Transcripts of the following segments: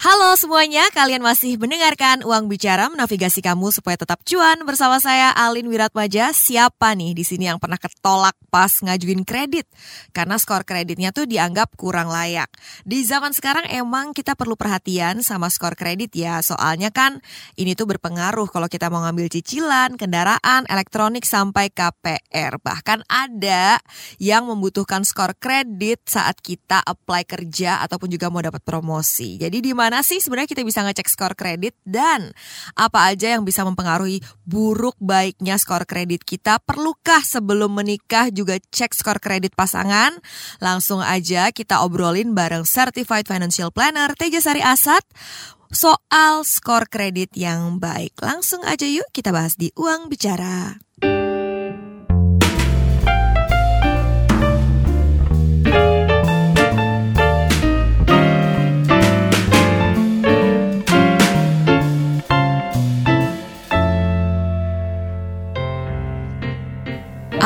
Halo semuanya, kalian masih mendengarkan Uang Bicara menavigasi kamu supaya tetap cuan bersama saya Alin Wiratmaja. Siapa nih di sini yang pernah ketolak pas ngajuin kredit? Karena skor kreditnya tuh dianggap kurang layak. Di zaman sekarang emang kita perlu perhatian sama skor kredit ya. Soalnya kan ini tuh berpengaruh kalau kita mau ngambil cicilan, kendaraan, elektronik sampai KPR. Bahkan ada yang membutuhkan skor kredit saat kita apply kerja ataupun juga mau dapat promosi. Jadi di mana mana sih sebenarnya kita bisa ngecek skor kredit dan apa aja yang bisa mempengaruhi buruk baiknya skor kredit kita? Perlukah sebelum menikah juga cek skor kredit pasangan? Langsung aja kita obrolin bareng Certified Financial Planner Teja Sari Asad soal skor kredit yang baik. Langsung aja yuk kita bahas di Uang Bicara.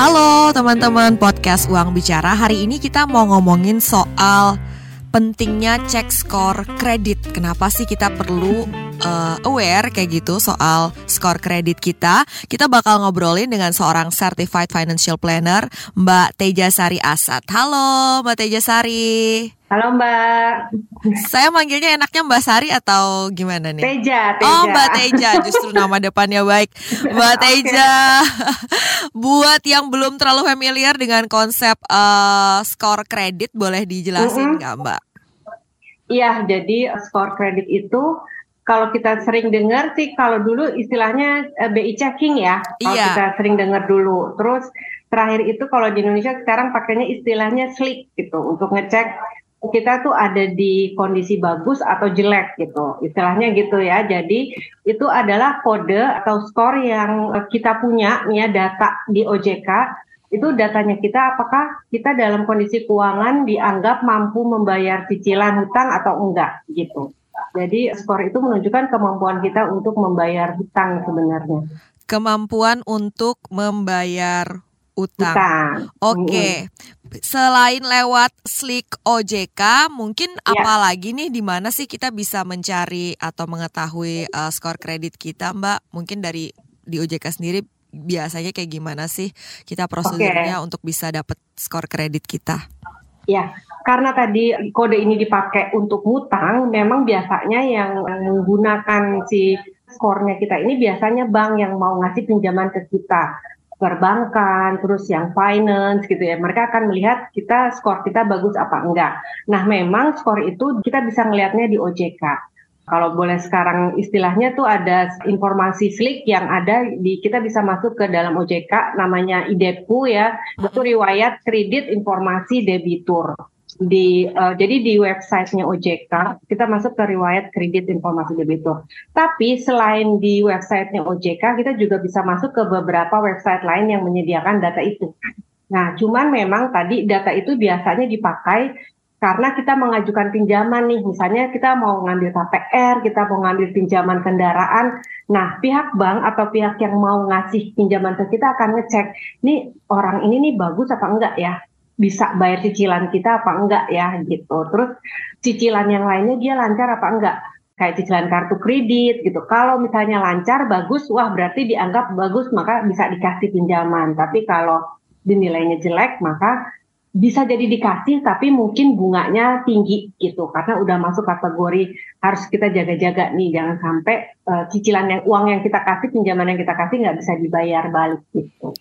Halo teman-teman. Podcast Uang Bicara. Hari ini kita mau ngomongin soal pentingnya cek skor kredit. Kenapa sih kita perlu uh, aware kayak gitu soal skor kredit kita? Kita bakal ngobrolin dengan seorang Certified Financial Planner Mbak Teja Sari Asad. Halo Mbak Teja Sari Halo Mbak. Saya manggilnya enaknya Mbak Sari atau gimana nih? Teja, Teja. Oh Mbak Teja, justru nama depannya baik. Mbak Teja. Buat yang belum terlalu familiar dengan konsep uh, skor kredit, boleh dijelasin nggak mm -hmm. Mbak? Iya, jadi skor kredit itu kalau kita sering dengar sih, kalau dulu istilahnya uh, eh, BI checking ya, kalau iya. kita sering dengar dulu. Terus terakhir itu kalau di Indonesia sekarang pakainya istilahnya slick gitu untuk ngecek kita tuh ada di kondisi bagus atau jelek gitu. Istilahnya gitu ya. Jadi itu adalah kode atau skor yang kita punya ya data di OJK itu datanya kita apakah kita dalam kondisi keuangan dianggap mampu membayar cicilan hutang atau enggak gitu. Jadi skor itu menunjukkan kemampuan kita untuk membayar hutang sebenarnya. Kemampuan untuk membayar utang. utang. Oke. Okay. Selain lewat Slick OJK, mungkin ya. apa lagi nih di mana sih kita bisa mencari atau mengetahui uh, skor kredit kita, Mbak? Mungkin dari di OJK sendiri biasanya kayak gimana sih kita prosedurnya okay. untuk bisa dapat skor kredit kita? Ya, karena tadi kode ini dipakai untuk hutang, memang biasanya yang menggunakan si skornya kita ini biasanya bank yang mau ngasih pinjaman ke kita perbankan, terus yang finance gitu ya. Mereka akan melihat kita skor kita bagus apa enggak. Nah, memang skor itu kita bisa melihatnya di OJK. Kalau boleh sekarang istilahnya tuh ada informasi slick yang ada di kita bisa masuk ke dalam OJK namanya IDEPU ya. Itu riwayat kredit informasi debitur di uh, jadi di websitenya OJK kita masuk ke riwayat kredit informasi debitur. Tapi selain di websitenya OJK kita juga bisa masuk ke beberapa website lain yang menyediakan data itu. Nah, cuman memang tadi data itu biasanya dipakai karena kita mengajukan pinjaman nih, misalnya kita mau ngambil KPR, kita mau ngambil pinjaman kendaraan. Nah, pihak bank atau pihak yang mau ngasih pinjaman ke kita akan ngecek, nih orang ini nih bagus apa enggak ya? Bisa bayar cicilan kita apa enggak ya gitu. Terus cicilan yang lainnya dia lancar apa enggak? Kayak cicilan kartu kredit gitu. Kalau misalnya lancar bagus, wah berarti dianggap bagus maka bisa dikasih pinjaman. Tapi kalau dinilainya jelek maka bisa jadi dikasih tapi mungkin bunganya tinggi gitu karena udah masuk kategori harus kita jaga-jaga nih jangan sampai uh, cicilan yang uang yang kita kasih pinjaman yang kita kasih nggak bisa dibayar balik gitu.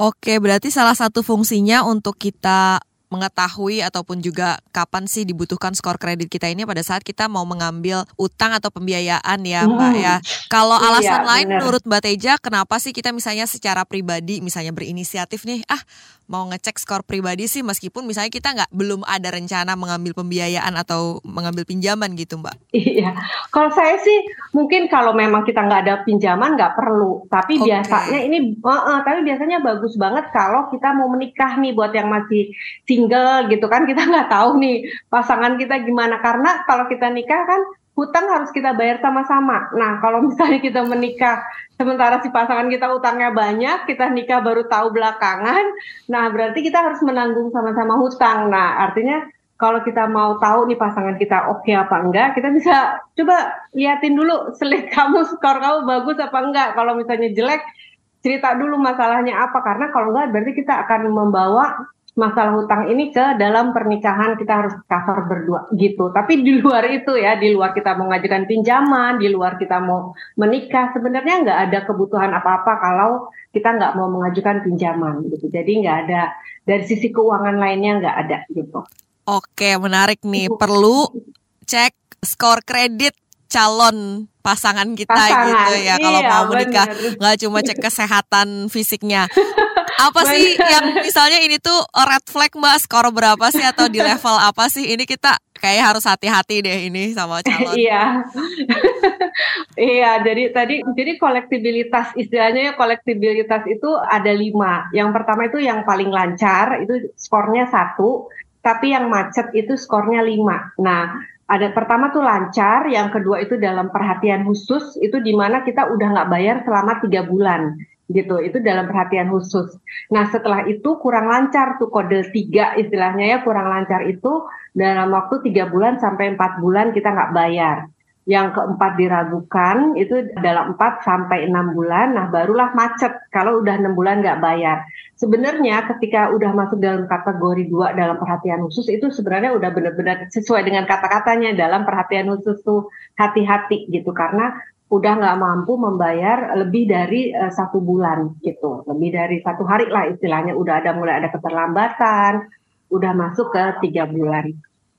Oke, berarti salah satu fungsinya untuk kita mengetahui ataupun juga kapan sih dibutuhkan skor kredit kita ini pada saat kita mau mengambil utang atau pembiayaan ya Mbak hmm. ya. Kalau iya, alasan lain bener. menurut Mbak Teja kenapa sih kita misalnya secara pribadi misalnya berinisiatif nih ah mau ngecek skor pribadi sih meskipun misalnya kita nggak belum ada rencana mengambil pembiayaan atau mengambil pinjaman gitu mbak? Iya, kalau saya sih mungkin kalau memang kita nggak ada pinjaman nggak perlu, tapi okay. biasanya ini, uh, uh, tapi biasanya bagus banget kalau kita mau menikah nih buat yang masih single gitu kan kita nggak tahu nih pasangan kita gimana karena kalau kita nikah kan hutang harus kita bayar sama-sama. Nah, kalau misalnya kita menikah sementara si pasangan kita utangnya banyak, kita nikah baru tahu belakangan, nah berarti kita harus menanggung sama-sama hutang. Nah, artinya kalau kita mau tahu nih pasangan kita oke okay apa enggak, kita bisa coba liatin dulu selit kamu, skor kamu bagus apa enggak. Kalau misalnya jelek, cerita dulu masalahnya apa karena kalau enggak berarti kita akan membawa masalah hutang ini ke dalam pernikahan kita harus cover berdua gitu. Tapi di luar itu ya, di luar kita mau ngajukan pinjaman, di luar kita mau menikah, sebenarnya nggak ada kebutuhan apa-apa kalau kita nggak mau mengajukan pinjaman gitu. Jadi nggak ada dari sisi keuangan lainnya nggak ada gitu. Oke, menarik nih. Perlu cek skor kredit calon pasangan kita pasangan. gitu ya kalau iya, mau menikah. nggak cuma cek kesehatan fisiknya. Apa sih yang misalnya ini tuh red flag mbak? Skor berapa sih atau di level apa sih? Ini kita kayak harus hati-hati deh ini sama calon. Iya. Iya jadi tadi jadi kolektibilitas istilahnya ya kolektibilitas itu ada lima. Yang pertama itu yang paling lancar itu skornya satu. Tapi yang macet itu skornya lima. Nah ada pertama tuh lancar, yang kedua itu dalam perhatian khusus, itu di mana kita udah nggak bayar selama tiga bulan gitu, itu dalam perhatian khusus. Nah setelah itu kurang lancar tuh kode tiga istilahnya ya kurang lancar itu dalam waktu tiga bulan sampai empat bulan kita nggak bayar. Yang keempat diragukan itu dalam 4 sampai 6 bulan, nah barulah macet kalau udah 6 bulan nggak bayar. Sebenarnya ketika udah masuk dalam kategori dua dalam perhatian khusus itu sebenarnya udah benar-benar sesuai dengan kata-katanya dalam perhatian khusus tuh hati-hati gitu karena udah nggak mampu membayar lebih dari uh, satu bulan gitu, lebih dari satu hari lah istilahnya udah ada mulai ada keterlambatan, udah masuk ke tiga bulan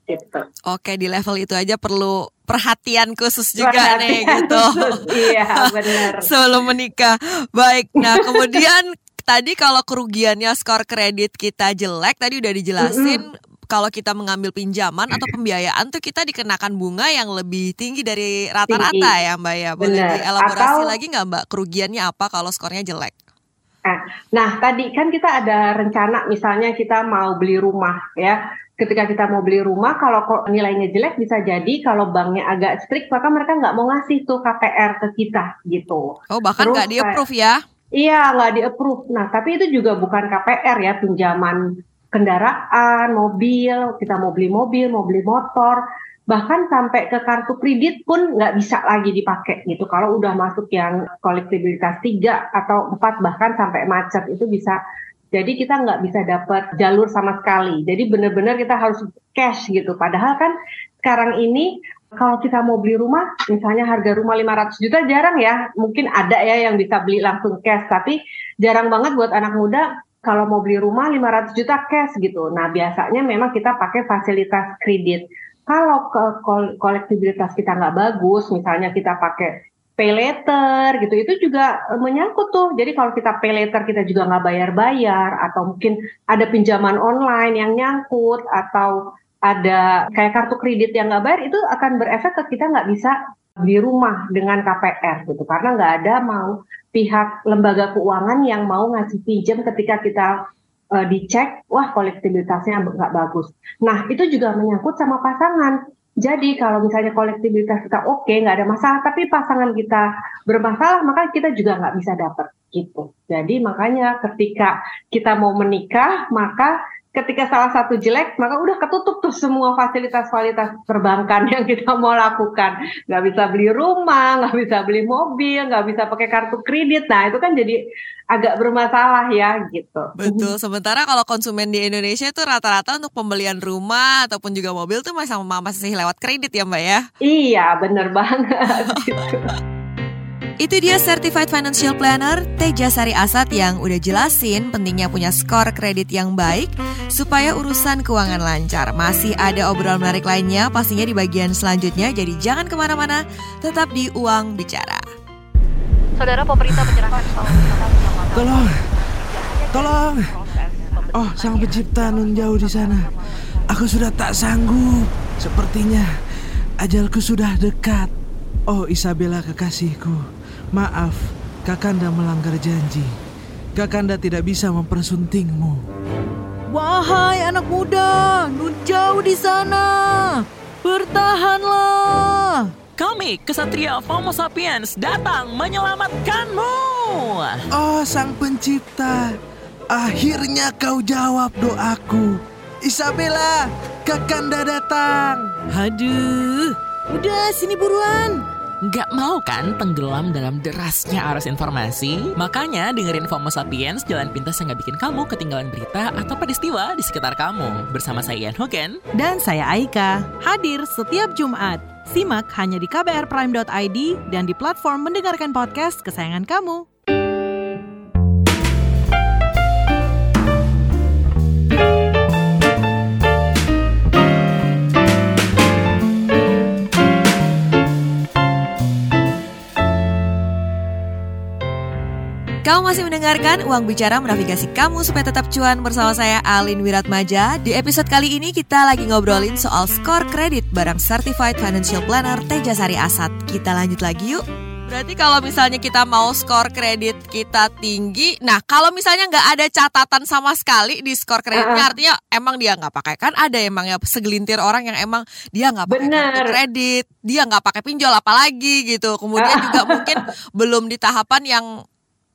gitu. Oke, di level itu aja perlu perhatian khusus juga perhatian nih gitu. iya, benar. Sebelum menikah. Baik. Nah, kemudian tadi kalau kerugiannya skor kredit kita jelek tadi udah dijelasin mm -hmm kalau kita mengambil pinjaman atau pembiayaan tuh kita dikenakan bunga yang lebih tinggi dari rata-rata ya Mbak ya. Boleh Bener. dielaborasi atau, lagi nggak Mbak kerugiannya apa kalau skornya jelek? Nah, nah, tadi kan kita ada rencana misalnya kita mau beli rumah ya ketika kita mau beli rumah kalau nilainya jelek bisa jadi kalau banknya agak strict maka mereka nggak mau ngasih tuh KPR ke kita gitu. Oh bahkan nggak di approve ya? Iya nggak di approve. Nah tapi itu juga bukan KPR ya pinjaman kendaraan, mobil, kita mau beli mobil, mau beli motor, bahkan sampai ke kartu kredit pun nggak bisa lagi dipakai gitu. Kalau udah masuk yang kolektibilitas tiga atau empat bahkan sampai macet itu bisa jadi kita nggak bisa dapat jalur sama sekali. Jadi benar-benar kita harus cash gitu. Padahal kan sekarang ini kalau kita mau beli rumah, misalnya harga rumah 500 juta jarang ya. Mungkin ada ya yang bisa beli langsung cash, tapi jarang banget buat anak muda kalau mau beli rumah 500 juta cash gitu. Nah, biasanya memang kita pakai fasilitas kredit. Kalau ke kolektibilitas kita nggak bagus, misalnya kita pakai pay letter gitu itu juga eh, menyangkut tuh jadi kalau kita pay letter kita juga nggak bayar-bayar atau mungkin ada pinjaman online yang nyangkut atau ada kayak kartu kredit yang nggak bayar itu akan berefek ke kita nggak bisa di rumah dengan KPR gitu. Karena nggak ada mau pihak lembaga keuangan yang mau ngasih pinjam ketika kita uh, dicek wah kolektibilitasnya nggak bagus. Nah itu juga menyangkut sama pasangan. Jadi kalau misalnya kolektivitas kita oke, okay, nggak ada masalah, tapi pasangan kita bermasalah, maka kita juga nggak bisa dapat gitu. Jadi makanya ketika kita mau menikah, maka ketika salah satu jelek, maka udah ketutup tuh semua fasilitas-fasilitas perbankan yang kita mau lakukan. Nggak bisa beli rumah, nggak bisa beli mobil, nggak bisa pakai kartu kredit. Nah itu kan jadi agak bermasalah ya gitu. Betul. Sementara kalau konsumen di Indonesia itu rata-rata untuk pembelian rumah ataupun juga mobil tuh masih masih lewat kredit ya Mbak ya? Iya bener banget. gitu. Itu dia Certified Financial Planner Teja Sari Asad yang udah jelasin pentingnya punya skor kredit yang baik supaya urusan keuangan lancar. Masih ada obrolan menarik lainnya pastinya di bagian selanjutnya, jadi jangan ke mana-mana, tetap di Uang Bicara. Saudara pemerintah menyerahkan Tolong, tolong. Oh, sang pencipta nun jauh di sana. Aku sudah tak sanggup. Sepertinya ajalku sudah dekat. Oh, Isabella kekasihku. Maaf, Kakanda melanggar janji. Kakanda tidak bisa mempersuntingmu. Wahai anak muda, nun jauh di sana. Bertahanlah. Kami, kesatria Homo sapiens, datang menyelamatkanmu. Oh, sang pencipta. Akhirnya kau jawab doaku. Isabella, Kakanda datang. Aduh, udah sini buruan. Nggak mau kan tenggelam dalam derasnya arus informasi? Makanya dengerin FOMO Sapiens, jalan pintas yang nggak bikin kamu ketinggalan berita atau peristiwa di sekitar kamu. Bersama saya Ian Hogan. Dan saya Aika, hadir setiap Jumat. Simak hanya di kbrprime.id dan di platform mendengarkan podcast kesayangan kamu. Kamu masih mendengarkan Uang Bicara menavigasi kamu supaya tetap cuan bersama saya Alin Wiratmaja. Di episode kali ini kita lagi ngobrolin soal skor kredit barang Certified Financial Planner Tejasari Asat. Kita lanjut lagi yuk. Berarti kalau misalnya kita mau skor kredit kita tinggi, nah kalau misalnya nggak ada catatan sama sekali di skor kreditnya, artinya emang dia nggak pakai kan ada emang ya segelintir orang yang emang dia nggak pakai Bener. kredit, dia nggak pakai pinjol apalagi gitu. Kemudian juga mungkin belum di tahapan yang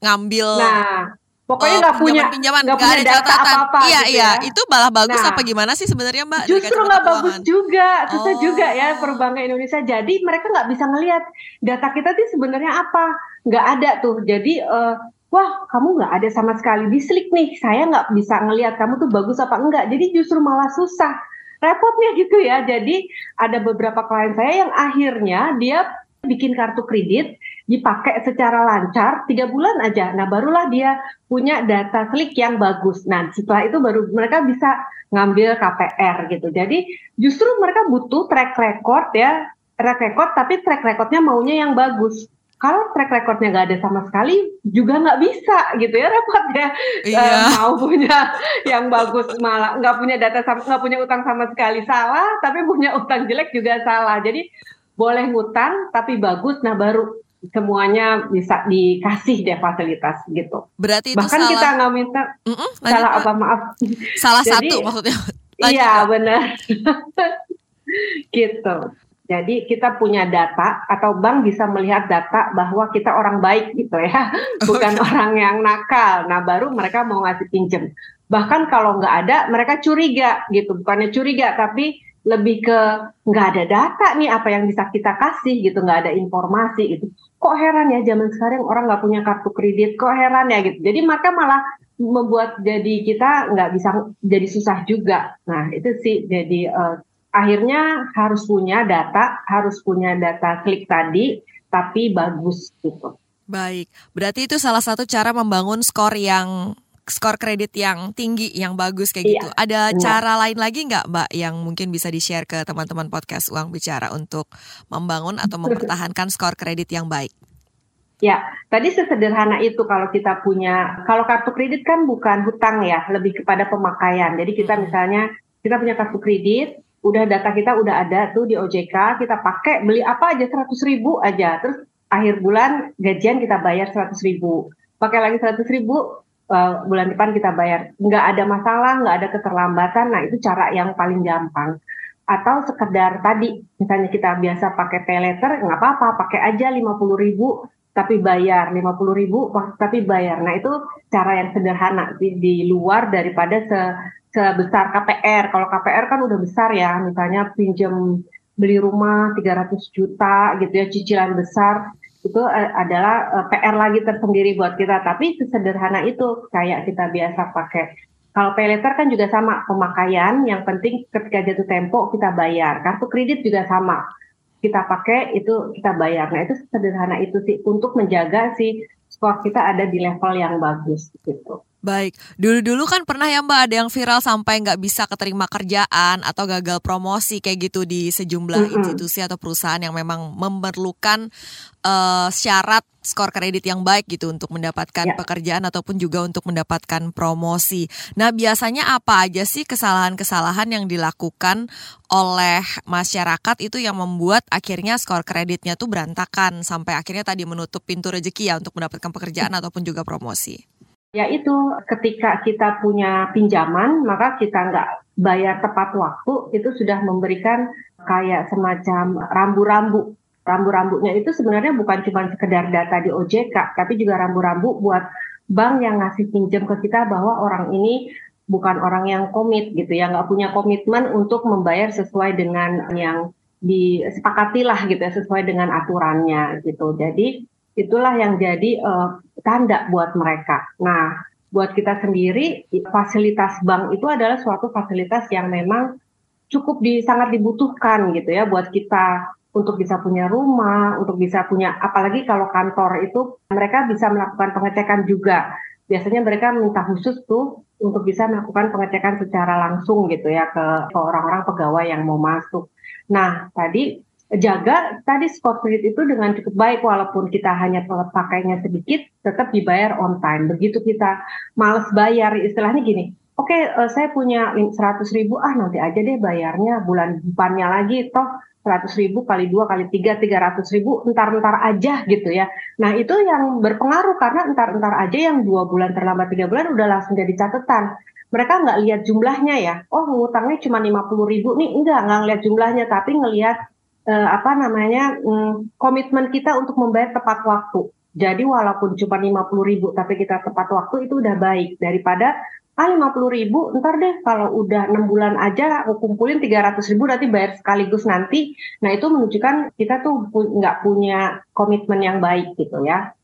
ngambil Nah, pokoknya Oh, nggak punya pinjaman-pinjaman, nggak ada data catatan. apa-apa iya gitu iya, ya. itu malah bagus Nah, apa gimana sih sebenarnya Mbak? Justru nggak bagus juga, susah Oh. juga ya perbankan Indonesia. Jadi mereka nggak bisa ngelihat data kita tuh sebenarnya apa, nggak ada tuh. Jadi eh, wah kamu nggak ada sama sekali di slik nih, saya nggak bisa ngelihat kamu tuh bagus apa enggak. Jadi justru malah susah, repotnya gitu ya. Jadi ada beberapa klien saya yang akhirnya dia bikin kartu kredit dipakai secara lancar tiga bulan aja. Nah barulah dia punya data slik yang bagus. Nah setelah itu baru mereka bisa ngambil KPR gitu. Jadi justru mereka butuh track record ya, track record tapi track recordnya maunya yang bagus. Kalau track recordnya nggak ada sama sekali juga nggak bisa gitu ya repot ya. Iya. Eh, mau punya yang bagus malah nggak punya data sama nggak punya utang sama sekali salah, tapi punya utang jelek juga salah. Jadi boleh ngutang tapi bagus, nah baru semuanya bisa dikasih deh fasilitas gitu. Berarti itu Bahkan salah kita nggak minta lanjut, salah apa maaf. salah Jadi- satu maksudnya. Lanjut, Iya benar. gitu. Jadi kita punya data atau bank bisa melihat data bahwa kita orang baik gitu ya, bukan orang yang nakal. Nah baru mereka mau ngasih pinjem. Bahkan kalau nggak ada mereka curiga gitu, bukannya curiga tapi lebih ke nggak ada data nih apa yang bisa kita kasih gitu, nggak ada informasi gitu. Kok heran ya zaman sekarang orang nggak punya kartu kredit, kok heran ya gitu. Jadi mereka malah membuat jadi kita nggak bisa jadi susah juga. Nah itu sih jadi eh, akhirnya harus punya data, harus punya data klik tadi, tapi bagus gitu. Baik, berarti itu salah satu cara membangun skor yang skor kredit yang tinggi, yang bagus kayak Iya, gitu. Ada benar. cara lain lagi nggak, Mbak, yang mungkin bisa di-share ke teman-teman podcast Uang Bicara untuk membangun atau mempertahankan skor kredit yang baik? Ya, tadi sesederhana itu kalau kita punya, kalau kartu kredit kan bukan hutang ya, lebih kepada pemakaian. Jadi kita misalnya kita punya kartu kredit, udah data kita udah ada tuh di OJK, kita pakai beli apa aja 100 ribu aja, terus akhir bulan gajian kita bayar 100 ribu, pakai lagi 100 ribu eh, bulan depan kita bayar, nggak ada masalah, nggak ada keterlambatan, nah itu cara yang paling gampang. Atau sekedar tadi, misalnya kita biasa pakai pay letter, nggak apa-apa, pakai aja 50 ribu, tapi bayar 50 ribu tapi bayar. Nah itu cara yang sederhana di, di luar daripada se, sebesar KPR. Kalau KPR kan udah besar ya, misalnya pinjam beli rumah 300 juta gitu ya, cicilan besar itu eh, adalah eh, PR lagi tersendiri buat kita. Tapi sesederhana itu kayak kita biasa pakai. Kalau pay letter kan juga sama pemakaian. Yang penting ketika jatuh tempo kita bayar. Kartu kredit juga sama kita pakai itu kita bayar. Nah itu sederhana itu sih untuk menjaga si skor kita ada di level yang bagus gitu. Baik, dulu-dulu kan pernah ya Mbak ada yang viral sampai nggak bisa keterima kerjaan atau gagal promosi kayak gitu di sejumlah Mm-mm. institusi atau perusahaan yang memang memerlukan eh, syarat skor kredit yang baik gitu untuk mendapatkan Ya. pekerjaan ataupun juga untuk mendapatkan promosi. Nah biasanya apa aja sih kesalahan-kesalahan yang dilakukan oleh masyarakat itu yang membuat akhirnya skor kreditnya tuh berantakan sampai akhirnya tadi menutup pintu rezeki ya untuk mendapatkan pekerjaan ataupun juga promosi. Ya itu ketika kita punya pinjaman maka kita nggak bayar tepat waktu itu sudah memberikan kayak semacam rambu-rambu. Rambu-rambunya itu sebenarnya bukan cuma sekedar data di OJK tapi juga rambu-rambu buat bank yang ngasih pinjam ke kita bahwa orang ini bukan orang yang komit gitu ya, nggak punya komitmen untuk membayar sesuai dengan yang disepakati lah gitu ya, sesuai dengan aturannya gitu. Jadi itulah yang jadi uh, tanda buat mereka. Nah, buat kita sendiri fasilitas bank itu adalah suatu fasilitas yang memang cukup di sangat dibutuhkan gitu ya buat kita untuk bisa punya rumah, untuk bisa punya apalagi kalau kantor itu mereka bisa melakukan pengecekan juga. Biasanya mereka minta khusus tuh untuk bisa melakukan pengecekan secara langsung gitu ya ke orang-orang pegawai yang mau masuk. Nah, tadi jaga tadi skor kredit itu dengan cukup baik walaupun kita hanya pakainya sedikit tetap dibayar on time. Begitu kita males bayar istilahnya gini, oke okay, uh, eh, saya punya 100 ribu ah nanti aja deh bayarnya bulan depannya lagi toh 100 ribu kali dua kali tiga tiga ratus ribu entar-entar aja gitu ya. Nah itu yang berpengaruh karena entar-entar aja yang dua bulan terlambat tiga bulan udah langsung jadi catatan. Mereka nggak lihat jumlahnya ya. Oh ngutangnya cuma 50 ribu nih enggak nggak ngeliat jumlahnya tapi ngelihat eh, apa namanya hmm, komitmen kita untuk membayar tepat waktu. Jadi walaupun cuma 50 ribu tapi kita tepat waktu itu udah baik. Daripada ah lima puluh ribu ntar deh kalau udah enam bulan aja aku kumpulin tiga ratus ribu nanti bayar sekaligus nanti. Nah itu menunjukkan kita tuh nggak punya komitmen yang baik gitu ya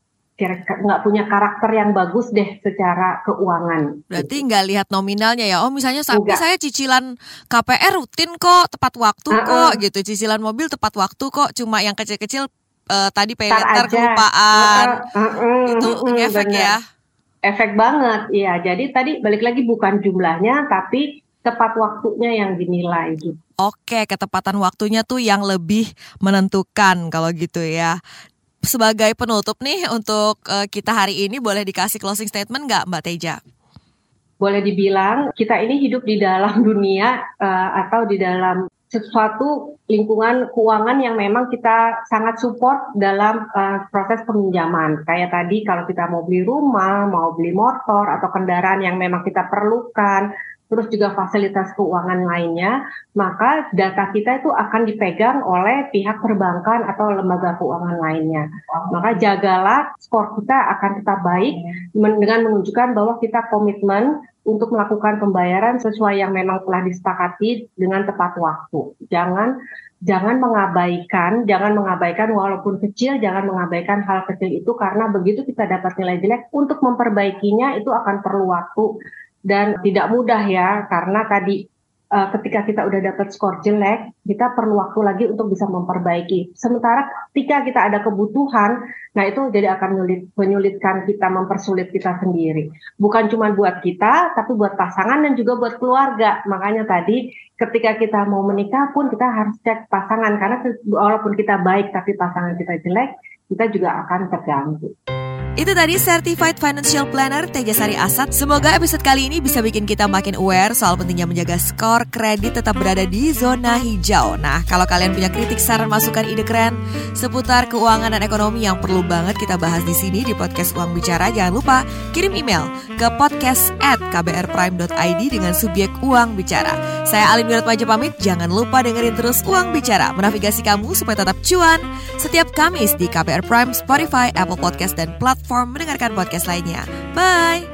nggak punya karakter yang bagus deh secara keuangan. Berarti nggak lihat nominalnya ya? Oh misalnya sampai saya cicilan KPR rutin kok, tepat waktu uh -uh. kok gitu. Cicilan mobil tepat waktu kok. Cuma yang kecil-kecil uh, tadi pay kelupaan. Uh -uh. Itu uh -uh, ngefek bener. ya? Efek banget, iya. Jadi tadi balik lagi bukan jumlahnya, tapi tepat waktunya yang dinilai gitu. Oke, ketepatan waktunya tuh yang lebih menentukan kalau gitu ya. Sebagai penutup nih untuk uh, kita hari ini boleh dikasih closing statement nggak Mbak Teja? Boleh dibilang kita ini hidup di dalam dunia uh, atau di dalam sesuatu lingkungan keuangan yang memang kita sangat support dalam uh, proses peminjaman. Kayak tadi kalau kita mau beli rumah, mau beli motor atau kendaraan yang memang kita perlukan, terus juga fasilitas keuangan lainnya, maka data kita itu akan dipegang oleh pihak perbankan atau lembaga keuangan lainnya. Maka jagalah skor kita akan tetap baik dengan menunjukkan bahwa kita komitmen untuk melakukan pembayaran sesuai yang memang telah disepakati dengan tepat waktu. Jangan jangan mengabaikan, jangan mengabaikan walaupun kecil, jangan mengabaikan hal kecil itu karena begitu kita dapat nilai jelek untuk memperbaikinya itu akan perlu waktu dan tidak mudah ya karena tadi uh, ketika kita udah dapat skor jelek, kita perlu waktu lagi untuk bisa memperbaiki. Sementara ketika kita ada kebutuhan, nah itu jadi akan menyulit, menyulitkan kita, mempersulit kita sendiri. Bukan cuma buat kita, tapi buat pasangan dan juga buat keluarga. Makanya tadi ketika kita mau menikah pun kita harus cek pasangan karena walaupun kita baik tapi pasangan kita jelek, kita juga akan terganggu. Itu tadi Certified Financial Planner Tejasari Asat. Semoga episode kali ini bisa bikin kita makin aware soal pentingnya menjaga skor kredit tetap berada di zona hijau. Nah, kalau kalian punya kritik, saran, masukan, ide keren seputar keuangan dan ekonomi yang perlu banget kita bahas di sini di podcast Uang Bicara, jangan lupa kirim email ke podcast at dengan subjek Uang Bicara. Saya Alin Wirat Wajah pamit, jangan lupa dengerin terus Uang Bicara, menavigasi kamu supaya tetap cuan setiap Kamis di KBR Prime, Spotify, Apple Podcast, dan platform mendengarkan podcast lainnya. Bye!